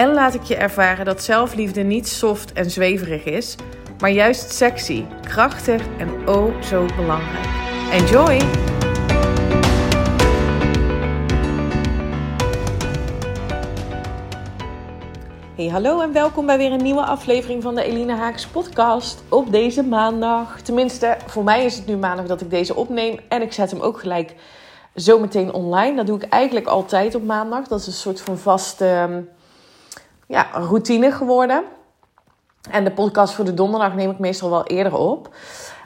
en laat ik je ervaren dat zelfliefde niet soft en zweverig is, maar juist sexy, krachtig en oh zo belangrijk. Enjoy! Hey, hallo en welkom bij weer een nieuwe aflevering van de Elina Haaks podcast op deze maandag. Tenminste, voor mij is het nu maandag dat ik deze opneem en ik zet hem ook gelijk zo meteen online. Dat doe ik eigenlijk altijd op maandag. Dat is een soort van vaste ja, routine geworden. En de podcast voor de donderdag neem ik meestal wel eerder op.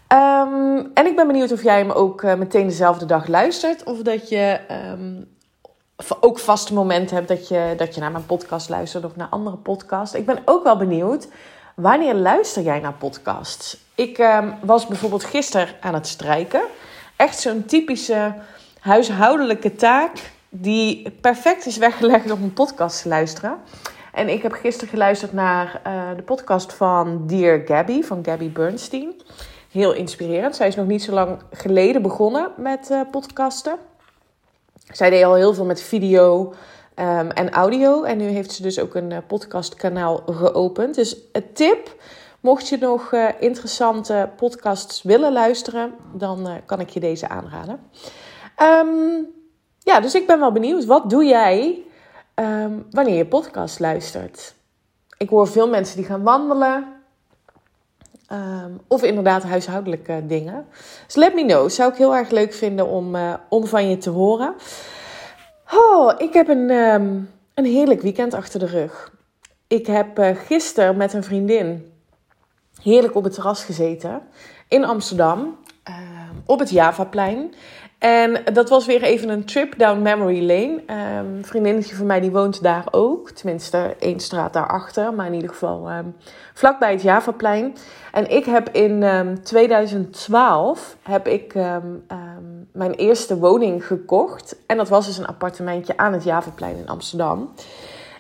Ehm, en ik ben benieuwd of jij hem ook uh, meteen dezelfde dag luistert. Of dat je um, ook vaste momenten hebt dat je, dat je naar mijn podcast luistert of naar andere podcasts. Ik ben ook wel benieuwd, wanneer luister jij naar podcasts? Ik um, was bijvoorbeeld gisteren aan het strijken. Echt zo'n typische huishoudelijke taak die perfect is weggelegd om een podcast te luisteren. En ik heb gisteren geluisterd naar uh, de podcast van Dear Gabby, van Gabby Bernstein. Heel inspirerend. Zij is nog niet zo lang geleden begonnen met uh, podcasten. Zij deed al heel veel met video um, en audio. En nu heeft ze dus ook een uh, podcastkanaal geopend. Dus een tip, mocht je nog interessante podcasts willen luisteren, dan kan ik je deze aanraden. Um, ja, dus ik ben wel benieuwd. Wat doe jij um, wanneer je podcast luistert? Ik hoor veel mensen die gaan wandelen. Um, of inderdaad huishoudelijke dingen. Dus let me know. Zou ik heel erg leuk vinden om, uh, om van je te horen. Oh, ik heb een, um, een heerlijk weekend achter de rug. Ik heb uh, gisteren met een vriendin heerlijk op het terras gezeten in Amsterdam. Op het Javaplein. En dat was weer even een trip down memory lane. Um, een vriendinnetje van mij die woont daar ook. Tenminste, één straat daarachter. Maar in ieder geval um, vlakbij het Javaplein. En ik heb in um, 2012 heb ik mijn eerste woning gekocht. En dat was dus een appartementje aan het Javaplein in Amsterdam.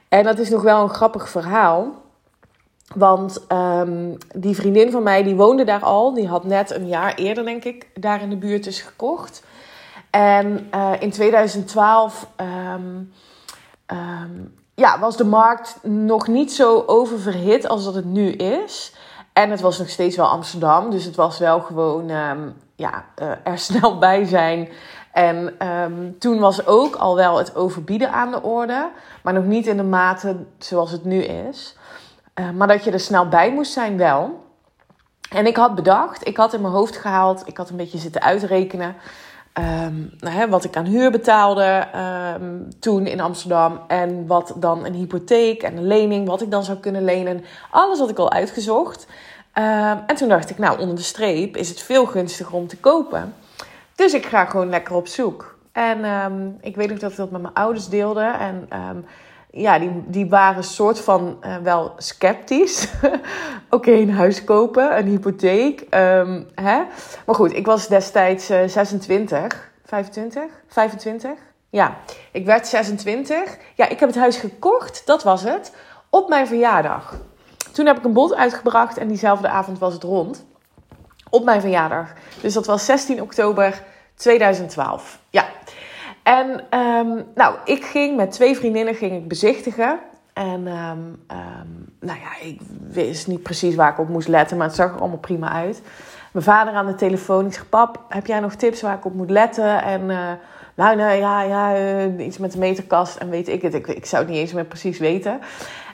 En dat is nog wel een grappig verhaal. Want die vriendin van mij, die woonde daar al. Die had net een jaar eerder, denk ik, daar in de buurt dus gekocht. En uh, in 2012 um, um, ja, was de markt nog niet zo oververhit als dat het nu is. En het was nog steeds wel Amsterdam. Dus het was wel gewoon ja, uh, er snel bij zijn. En toen was ook al wel het overbieden aan de orde. Maar nog niet in de mate zoals het nu is. Uh, maar dat je er snel bij moest zijn wel. En ik had bedacht, ik had in mijn hoofd gehaald, ik had een beetje zitten uitrekenen. Um, nou, hè, wat ik aan huur betaalde um, toen in Amsterdam. En wat dan een hypotheek en een lening, wat ik dan zou kunnen lenen. Alles had ik al uitgezocht. Um, en toen dacht ik, nou, onder de streep is het veel gunstiger om te kopen. Dus ik ga gewoon lekker op zoek. En ik weet nog dat ik dat met mijn ouders deelde. En ja, die, die waren soort van uh, wel sceptisch. Oké, een huis kopen, een hypotheek. Um, hè? Maar goed, ik was destijds uh, 26, 25, 25. Ja, ik werd 26. Ja, ik heb het huis gekocht, dat was het, op mijn verjaardag. Toen heb ik een bod uitgebracht en diezelfde avond was het rond. Op mijn verjaardag. Dus dat was 16 oktober 2012. Ja, en um, nou, ik ging met twee vriendinnen ging ik bezichtigen. En um, um, nou ja, ik wist niet precies waar ik op moest letten, maar het zag er allemaal prima uit. Mijn vader aan de telefoon. Ik zeg, pap, heb jij nog tips waar ik op moet letten? En uh, nou, nou ja, ja uh, iets met de meterkast en weet ik het. Ik, ik zou het niet eens meer precies weten.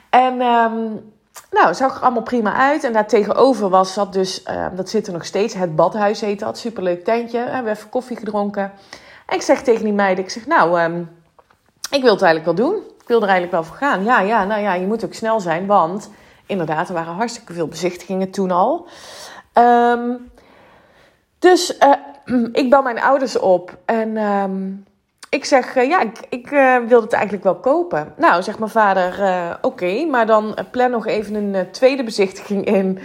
En nou, het zag er allemaal prima uit. En daar tegenover was, zat dus, dat zit er nog steeds, het badhuis heet dat. Superleuk tentje. We hebben even koffie gedronken. Ik zeg tegen die meiden, ik zeg, nou, um, ik wil het eigenlijk wel doen. Ik wil er eigenlijk wel voor gaan. Ja, ja, nou ja, je moet ook snel zijn, want inderdaad, er waren hartstikke veel bezichtigingen toen al. Um, dus uh, ik bel mijn ouders op en um, ik zeg, ja, ik, ik wil het eigenlijk wel kopen. Nou, zegt mijn vader, oké, maar dan plan nog even een tweede bezichtiging in.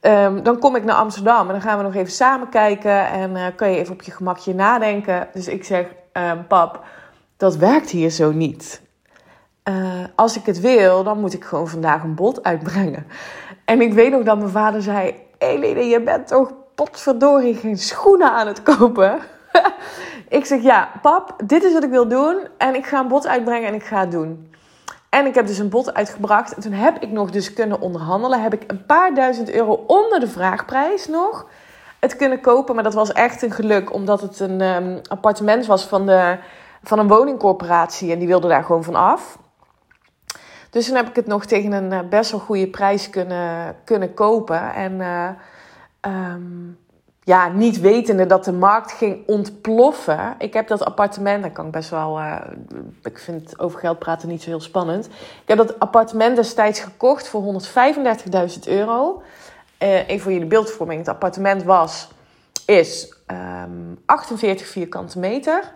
Ehm, dan kom ik naar Amsterdam en dan gaan we nog even samen kijken en kan je even op je gemakje nadenken. Dus ik zeg, ehm, pap, dat werkt hier zo niet. als ik het wil, dan moet ik gewoon vandaag een bod uitbrengen. En ik weet nog dat mijn vader zei: Eline, je bent toch potverdorie geen schoenen aan het kopen? ik zeg: Ja, pap, dit is wat ik wil doen. En ik ga een bod uitbrengen en ik ga het doen. En ik heb dus een bod uitgebracht. En toen heb ik nog dus kunnen onderhandelen. Heb ik een paar duizend euro onder de vraagprijs nog het kunnen kopen. Maar dat was echt een geluk, omdat het een ehm, appartement was van, de, van een woningcorporatie. En die wilde daar gewoon van af. Dus toen heb ik het nog tegen een eh, best wel goede prijs kunnen, kunnen kopen. En uh, um, ja, niet wetende dat de markt ging ontploffen. Ik heb dat appartement, dat kan ik best wel. Uh, ik vind over geld praten niet zo heel spannend. Ik heb dat appartement destijds gekocht voor 135.000 euro. Uh, even voor jullie beeldvorming: het appartement was, is um, 48 vierkante meter.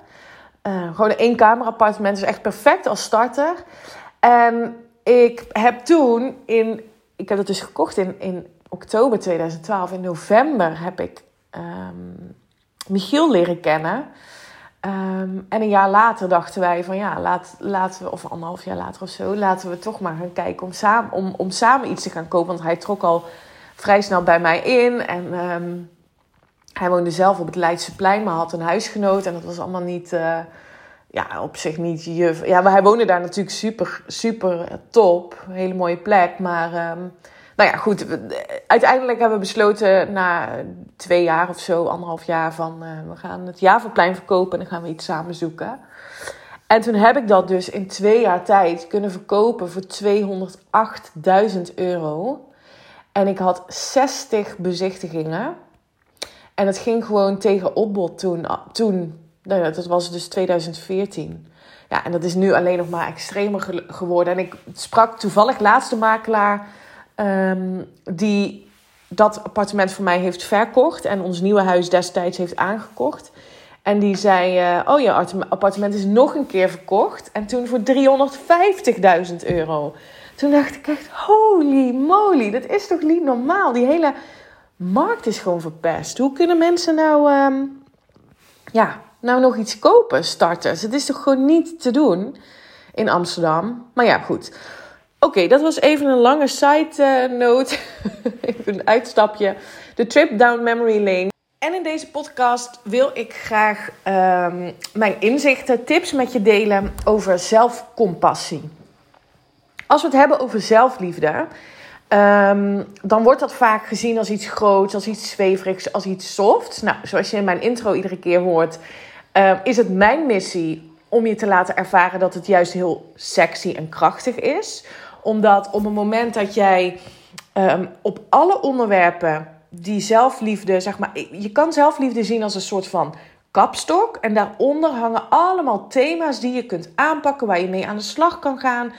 Uh, gewoon een één appartement, dus echt perfect als starter. En ik heb toen in, ik heb het dus gekocht in, in oktober 2012. In november heb ik um, Michiel leren kennen. Ehm, en een jaar later dachten wij van ja, laat, laten we, of anderhalf jaar later of zo, laten we toch maar gaan kijken om samen, om, om samen iets te gaan kopen. Want hij trok al vrij snel bij mij in. En um, hij woonde zelf op het Leidseplein, maar had een huisgenoot. En dat was allemaal niet. Uh, ja, op zich niet juf. Ja, hij woonde daar natuurlijk super, super top. Hele mooie plek. Maar nou ja, goed. Uiteindelijk hebben we besloten na twee jaar of zo, anderhalf jaar, van uh, we gaan het Javaplein verkopen en dan gaan we iets samen zoeken. En toen heb ik dat dus in twee jaar tijd kunnen verkopen voor 208.000 euro. En ik had 60 bezichtigingen. En het ging gewoon tegen opbod toen. toen nou ja, dat was dus 2014. Ja, en dat is nu alleen nog maar extremer geworden. En ik sprak toevallig laatste makelaar um, die dat appartement voor mij heeft verkocht en ons nieuwe huis destijds heeft aangekocht. En die zei: uh, Oh, je appartement is nog een keer verkocht. En toen voor 350.000 euro. Toen dacht ik echt: Holy moly, dat is toch niet normaal? Die hele markt is gewoon verpest. Hoe kunnen mensen nou. Um, ja, nou nog iets kopen, starters. Het is toch gewoon niet te doen in Amsterdam. Maar ja, goed. Oké, dat was even een lange side note. even een uitstapje. De trip down memory lane. En in deze podcast wil ik graag um, mijn inzichten, tips met je delen over zelfcompassie. Als we het hebben over zelfliefde, um, dan wordt dat vaak gezien als iets groots, als iets zweverigs, als iets softs. Nou, zoals je in mijn intro iedere keer hoort, uh, is het mijn missie om je te laten ervaren dat het juist heel sexy en krachtig is. Omdat op het moment dat jij um, op alle onderwerpen die zelfliefde, zeg maar, je kan zelfliefde zien als een soort van kapstok. En daaronder hangen allemaal thema's die je kunt aanpakken, waar je mee aan de slag kan gaan.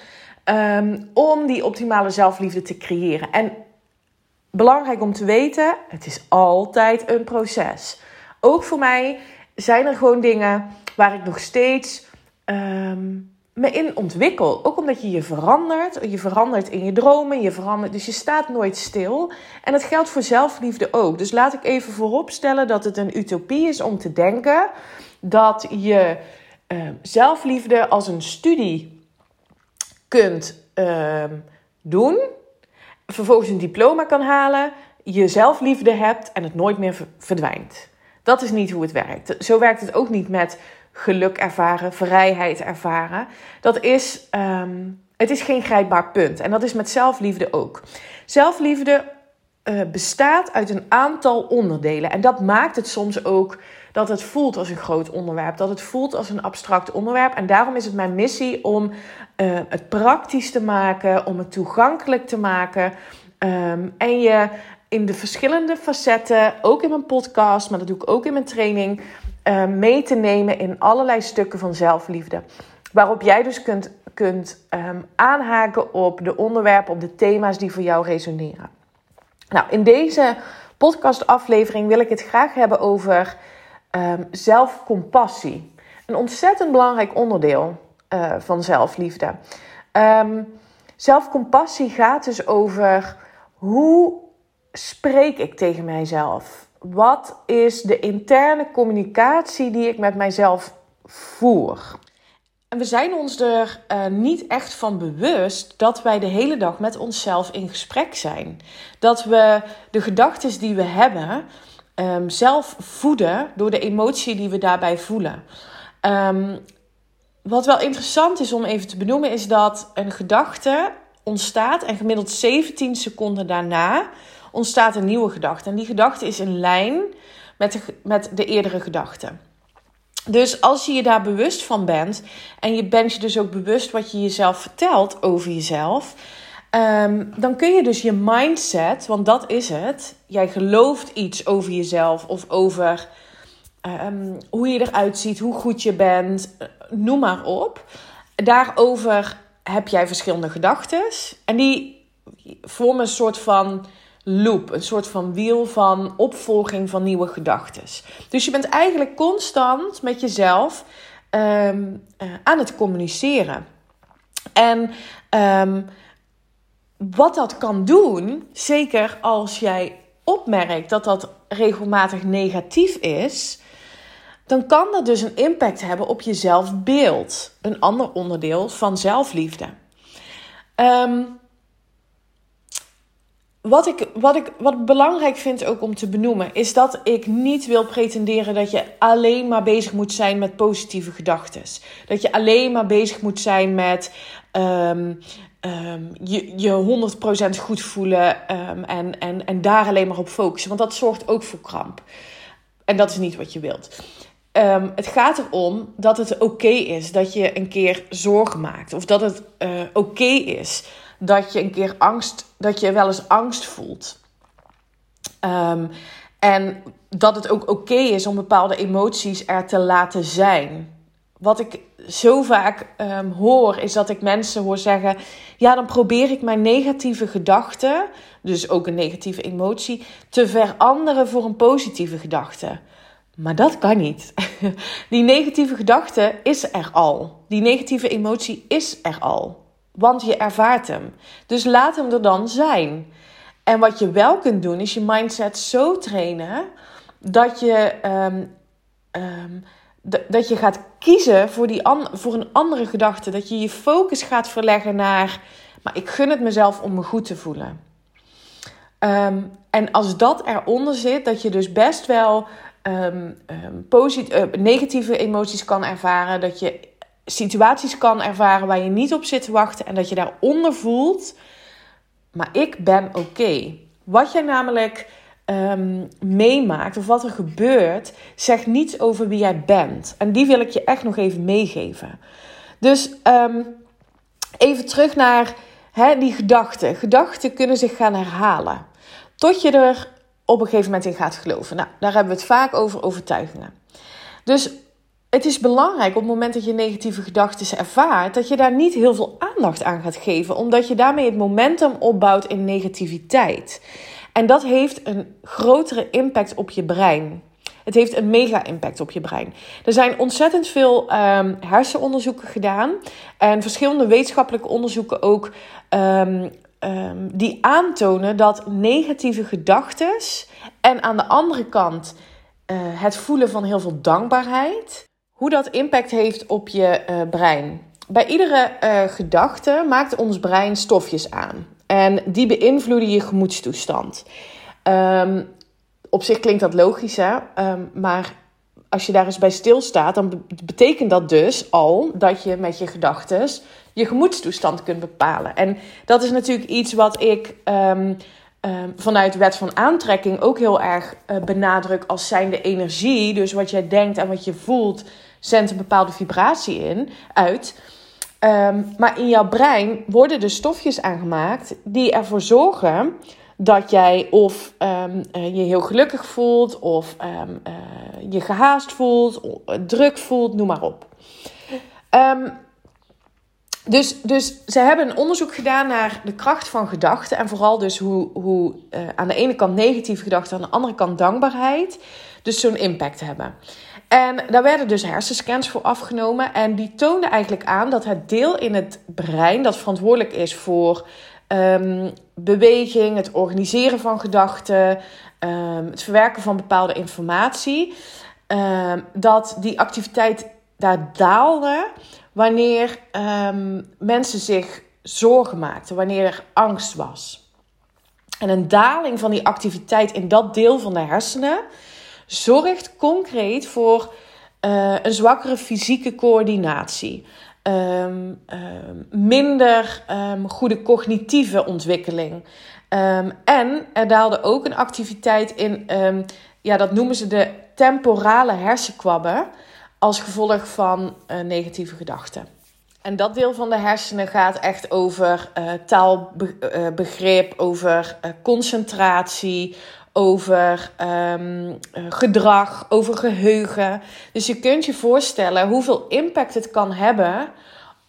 Um, om die optimale zelfliefde te creëren. En belangrijk om te weten: het is altijd een proces. Ook voor mij zijn er gewoon dingen waar ik nog steeds um, me in ontwikkel. Ook omdat je je verandert. Je verandert in je dromen. Je verandert, dus je staat nooit stil. En dat geldt voor zelfliefde ook. Dus laat ik even vooropstellen dat het een utopie is om te denken dat je uh, zelfliefde als een studie kunt uh, doen. Vervolgens een diploma kan halen. Je zelfliefde hebt en het nooit meer verdwijnt. Dat is niet hoe het werkt. Zo werkt het ook niet met geluk ervaren, vrijheid ervaren. Dat is, um, het is geen grijpbaar punt. En dat is met zelfliefde ook. Zelfliefde uh, bestaat uit een aantal onderdelen. En dat maakt het soms ook dat het voelt als een groot onderwerp. Dat het voelt als een abstract onderwerp. En daarom is het mijn missie om uh, het praktisch te maken, om het toegankelijk te maken. Um, en je in de verschillende facetten, ook in mijn podcast, maar dat doe ik ook in mijn training, uh, mee te nemen in allerlei stukken van zelfliefde. Waarop jij dus kunt, kunt um, aanhaken op de onderwerpen, op de thema's die voor jou resoneren. Nou, in deze podcastaflevering wil ik het graag hebben over um, zelfcompassie. een ontzettend belangrijk onderdeel uh, van zelfliefde. Um, zelfcompassie gaat dus over hoe spreek ik tegen mijzelf? Wat is de interne communicatie die ik met mijzelf voer? En we zijn ons er uh, niet echt van bewust dat wij de hele dag met onszelf in gesprek zijn. Dat we de gedachten die we hebben um, zelf voeden door de emotie die we daarbij voelen. Um, wat wel interessant is om even te benoemen, is dat een gedachte ontstaat en gemiddeld 17 seconden daarna ontstaat een nieuwe gedachte. En die gedachte is in lijn met de, met de eerdere gedachte. Dus als je je daar bewust van bent en je bent je dus ook bewust wat je jezelf vertelt over jezelf, um, dan kun je dus je mindset, want dat is het. Jij gelooft iets over jezelf of over um, hoe je eruit ziet, hoe goed je bent, noem maar op. Daarover heb jij verschillende gedachten en die vormen een soort van loop, een soort van wiel van opvolging van nieuwe gedachten. Dus je bent eigenlijk constant met jezelf um, uh, aan het communiceren. En um, wat dat kan doen, zeker als jij opmerkt dat dat regelmatig negatief is, dan kan dat dus een impact hebben op je zelfbeeld. Een ander onderdeel van zelfliefde. Um, wat ik, wat ik wat belangrijk vind ook om te benoemen, is dat ik niet wil pretenderen dat je alleen maar bezig moet zijn met positieve gedachten. Dat je alleen maar bezig moet zijn met um, um, je, je 100% goed voelen um, en, en, en daar alleen maar op focussen. Want dat zorgt ook voor kramp. En dat is niet wat je wilt. het gaat erom dat het oké is dat je een keer zorgen maakt. Of dat het uh, oké is dat je een keer angst, dat je wel eens angst voelt. Um, en dat het ook oké is om bepaalde emoties er te laten zijn. Wat ik zo vaak um, hoor, is dat ik mensen hoor zeggen: Ja, dan probeer ik mijn negatieve gedachten, dus ook een negatieve emotie, te veranderen voor een positieve gedachte. Maar dat kan niet. Die negatieve gedachte is er al. Die negatieve emotie is er al. Want je ervaart hem. Dus laat hem er dan zijn. En wat je wel kunt doen, is je mindset zo trainen dat je, um, um, dat je gaat kiezen voor, die voor een andere gedachte. Dat je je focus gaat verleggen naar, maar ik gun het mezelf om me goed te voelen. Um, en als dat eronder zit, dat je dus best wel uh, negatieve emoties kan ervaren. Dat je situaties kan ervaren waar je niet op zit te wachten en dat je daaronder voelt, maar ik ben oké. Wat jij namelijk um, meemaakt of wat er gebeurt, zegt niets over wie jij bent. En die wil ik je echt nog even meegeven. Dus um, even terug naar die gedachten. Gedachten kunnen zich gaan herhalen. Tot je er op een gegeven moment in gaat geloven. Nou, daar hebben we het vaak over overtuigingen. Dus het is belangrijk op het moment dat je negatieve gedachten ervaart, dat je daar niet heel veel aandacht aan gaat geven, omdat je daarmee het momentum opbouwt in negativiteit. En dat heeft een grotere impact op je brein. Het heeft een mega impact op je brein. Er zijn ontzettend veel um, hersenonderzoeken gedaan en verschillende wetenschappelijke onderzoeken ook. Um, um, die aantonen dat negatieve gedachten en aan de andere kant uh, het voelen van heel veel dankbaarheid hoe dat impact heeft op je uh, brein. Bij iedere uh, gedachte maakt ons brein stofjes aan. En die beïnvloeden je gemoedstoestand. Um, op zich klinkt dat logisch, hè? Um, maar als je daar eens bij stilstaat, dan betekent dat dus al dat je met je gedachten je gemoedstoestand kunt bepalen. En dat is natuurlijk iets wat ik um, um, vanuit wet van aantrekking ook heel erg uh, benadruk als zijnde energie. Dus wat jij denkt en wat je voelt, zendt een bepaalde vibratie in, uit. Um, maar in jouw brein worden er stofjes aangemaakt die ervoor zorgen dat jij of um, uh, je heel gelukkig voelt, of uh, je gehaast voelt, druk voelt, noem maar op. dus, dus ze hebben een onderzoek gedaan naar de kracht van gedachten. En vooral dus hoe, hoe uh, aan de ene kant negatieve gedachten, aan de andere kant dankbaarheid. Dus zo'n impact hebben. En daar werden dus hersenscans voor afgenomen. En die toonden eigenlijk aan dat het deel in het brein dat verantwoordelijk is voor um, beweging, het organiseren van gedachten, um, het verwerken van bepaalde informatie, um, dat die activiteit daar daalde wanneer mensen zich zorgen maakten, wanneer er angst was. En een daling van die activiteit in dat deel van de hersenen zorgt concreet voor uh, een zwakkere fysieke coördinatie. Um, um, minder goede cognitieve ontwikkeling. en er daalde ook een activiteit in, ja, dat noemen ze de temporale hersenkwabben, als gevolg van uh, negatieve gedachten. En dat deel van de hersenen gaat echt over uh, taalbegrip, over uh, concentratie, over um, gedrag, over geheugen. Dus je kunt je voorstellen hoeveel impact het kan hebben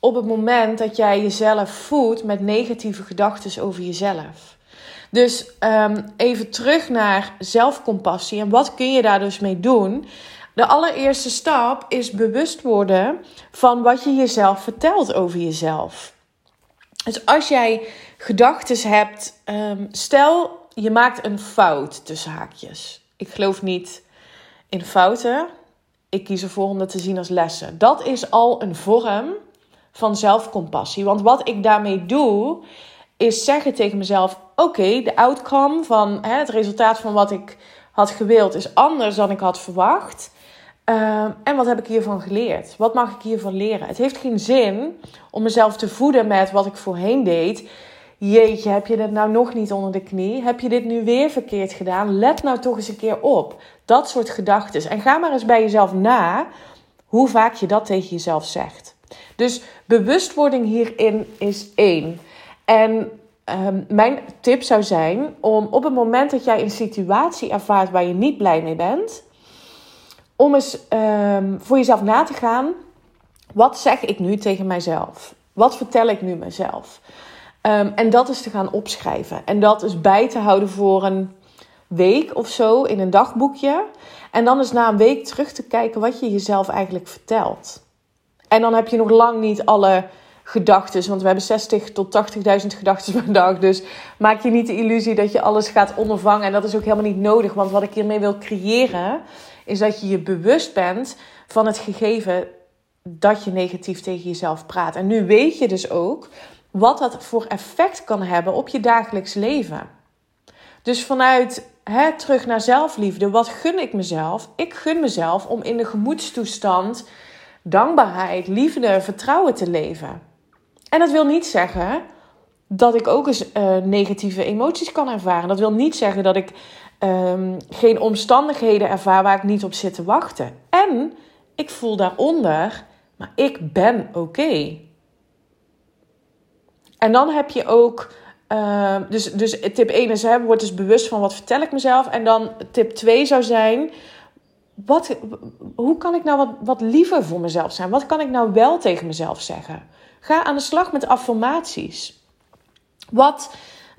op het moment dat jij jezelf voedt met negatieve gedachten over jezelf. Dus um, even terug naar zelfcompassie en wat kun je daar dus mee doen? De allereerste stap is bewust worden van wat je jezelf vertelt over jezelf. Dus als jij gedachten hebt, um, stel je maakt een fout tussen haakjes. Ik geloof niet in fouten. Ik kies ervoor om dat te zien als lessen. Dat is al een vorm van zelfcompassie. Want wat ik daarmee doe, is zeggen tegen mezelf: Oké, de outcome van hè, het resultaat van wat ik had gewild is anders dan ik had verwacht. Uh, en wat heb ik hiervan geleerd? Wat mag ik hiervan leren? Het heeft geen zin om mezelf te voeden met wat ik voorheen deed jeetje, heb je dit nou nog niet onder de knie? Heb je dit nu weer verkeerd gedaan? Let nou toch eens een keer op. Dat soort gedachten. En ga maar eens bij jezelf na hoe vaak je dat tegen jezelf zegt. Dus bewustwording hierin is één. En um, mijn tip zou zijn om op het moment dat jij een situatie ervaart waar je niet blij mee bent, om eens um, voor jezelf na te gaan: wat zeg ik nu tegen mijzelf? Wat vertel ik nu mezelf? Um, en dat is te gaan opschrijven. En dat is bij te houden voor een week of zo in een dagboekje. En dan is na een week terug te kijken wat je jezelf eigenlijk vertelt. En dan heb je nog lang niet alle gedachten. Want we hebben 60 tot 80.000 gedachten per dag. Dus maak je niet de illusie dat je alles gaat ondervangen. En dat is ook helemaal niet nodig. Want wat ik hiermee wil creëren, is dat je je bewust bent van het gegeven dat je negatief tegen jezelf praat. En nu weet je dus ook wat dat voor effect kan hebben op je dagelijks leven. Dus vanuit hè, terug naar zelfliefde, wat gun ik mezelf? Ik gun mezelf om in de gemoedstoestand dankbaarheid, liefde, vertrouwen te leven. En dat wil niet zeggen dat ik ook eens uh, negatieve emoties kan ervaren. Dat wil niet zeggen dat ik um, geen omstandigheden ervaar waar ik niet op zit te wachten. En ik voel daaronder, maar ik ben oké. En dan heb je ook. Uh, dus, dus tip 1 is: hè, word dus bewust van wat vertel ik mezelf. En dan tip 2 zou zijn: wat, hoe kan ik nou wat, wat liever voor mezelf zijn? Wat kan ik nou wel tegen mezelf zeggen? Ga aan de slag met affirmaties. Wat,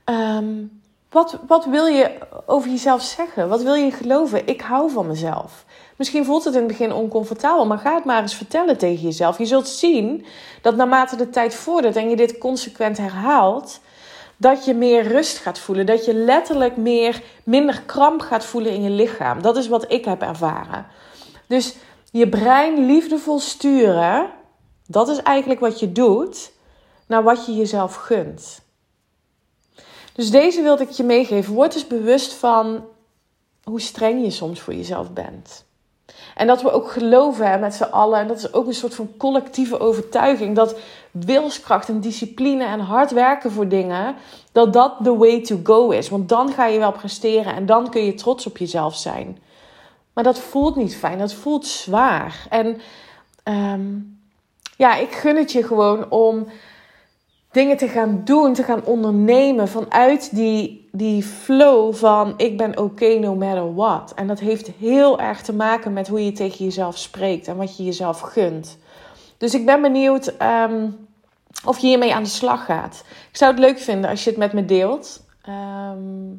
um, wat, wat wil je over jezelf zeggen? Wat wil je geloven? Ik hou van mezelf. Misschien voelt het in het begin oncomfortabel, maar ga het maar eens vertellen tegen jezelf. Je zult zien dat naarmate de tijd vordert en je dit consequent herhaalt, dat je meer rust gaat voelen. Dat je letterlijk meer, minder kramp gaat voelen in je lichaam. Dat is wat ik heb ervaren. Dus je brein liefdevol sturen, dat is eigenlijk wat je doet naar wat je jezelf gunt. Dus deze wilde ik je meegeven. Word eens bewust van hoe streng je soms voor jezelf bent. En dat we ook geloven hè, met z'n allen. En dat is ook een soort van collectieve overtuiging. Dat wilskracht en discipline en hard werken voor dingen. Dat dat the way to go is. Want dan ga je wel presteren. En dan kun je trots op jezelf zijn. Maar dat voelt niet fijn. Dat voelt zwaar. En um, ja, ik gun het je gewoon om dingen te gaan doen, te gaan ondernemen vanuit die, die flow van ik ben oké okay no matter what. En dat heeft heel erg te maken met hoe je tegen jezelf spreekt en wat je jezelf gunt. Dus ik ben benieuwd um, of je hiermee aan de slag gaat. Ik zou het leuk vinden als je het met me deelt. Ehm,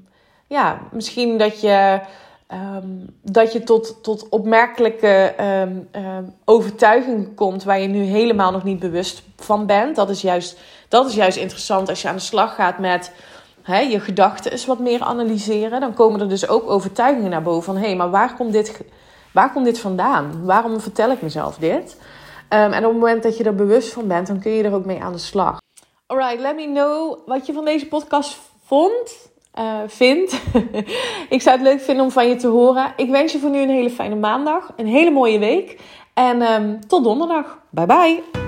ja, misschien dat je, ehm, dat je tot, tot opmerkelijke overtuigingen komt waar je nu helemaal nog niet bewust van bent. Dat is juist, dat is juist interessant als je aan de slag gaat met hè, je gedachten eens wat meer analyseren. Dan komen er dus ook overtuigingen naar boven van hé, hey, maar waar komt, dit, waar komt dit vandaan? Waarom vertel ik mezelf dit? en op het moment dat je er bewust van bent, dan kun je er ook mee aan de slag. Alright, let me know wat je van deze podcast vond, uh, vindt. ik zou het leuk vinden om van je te horen. Ik wens je voor nu een hele fijne maandag, een hele mooie week. En um, tot donderdag. Bye bye.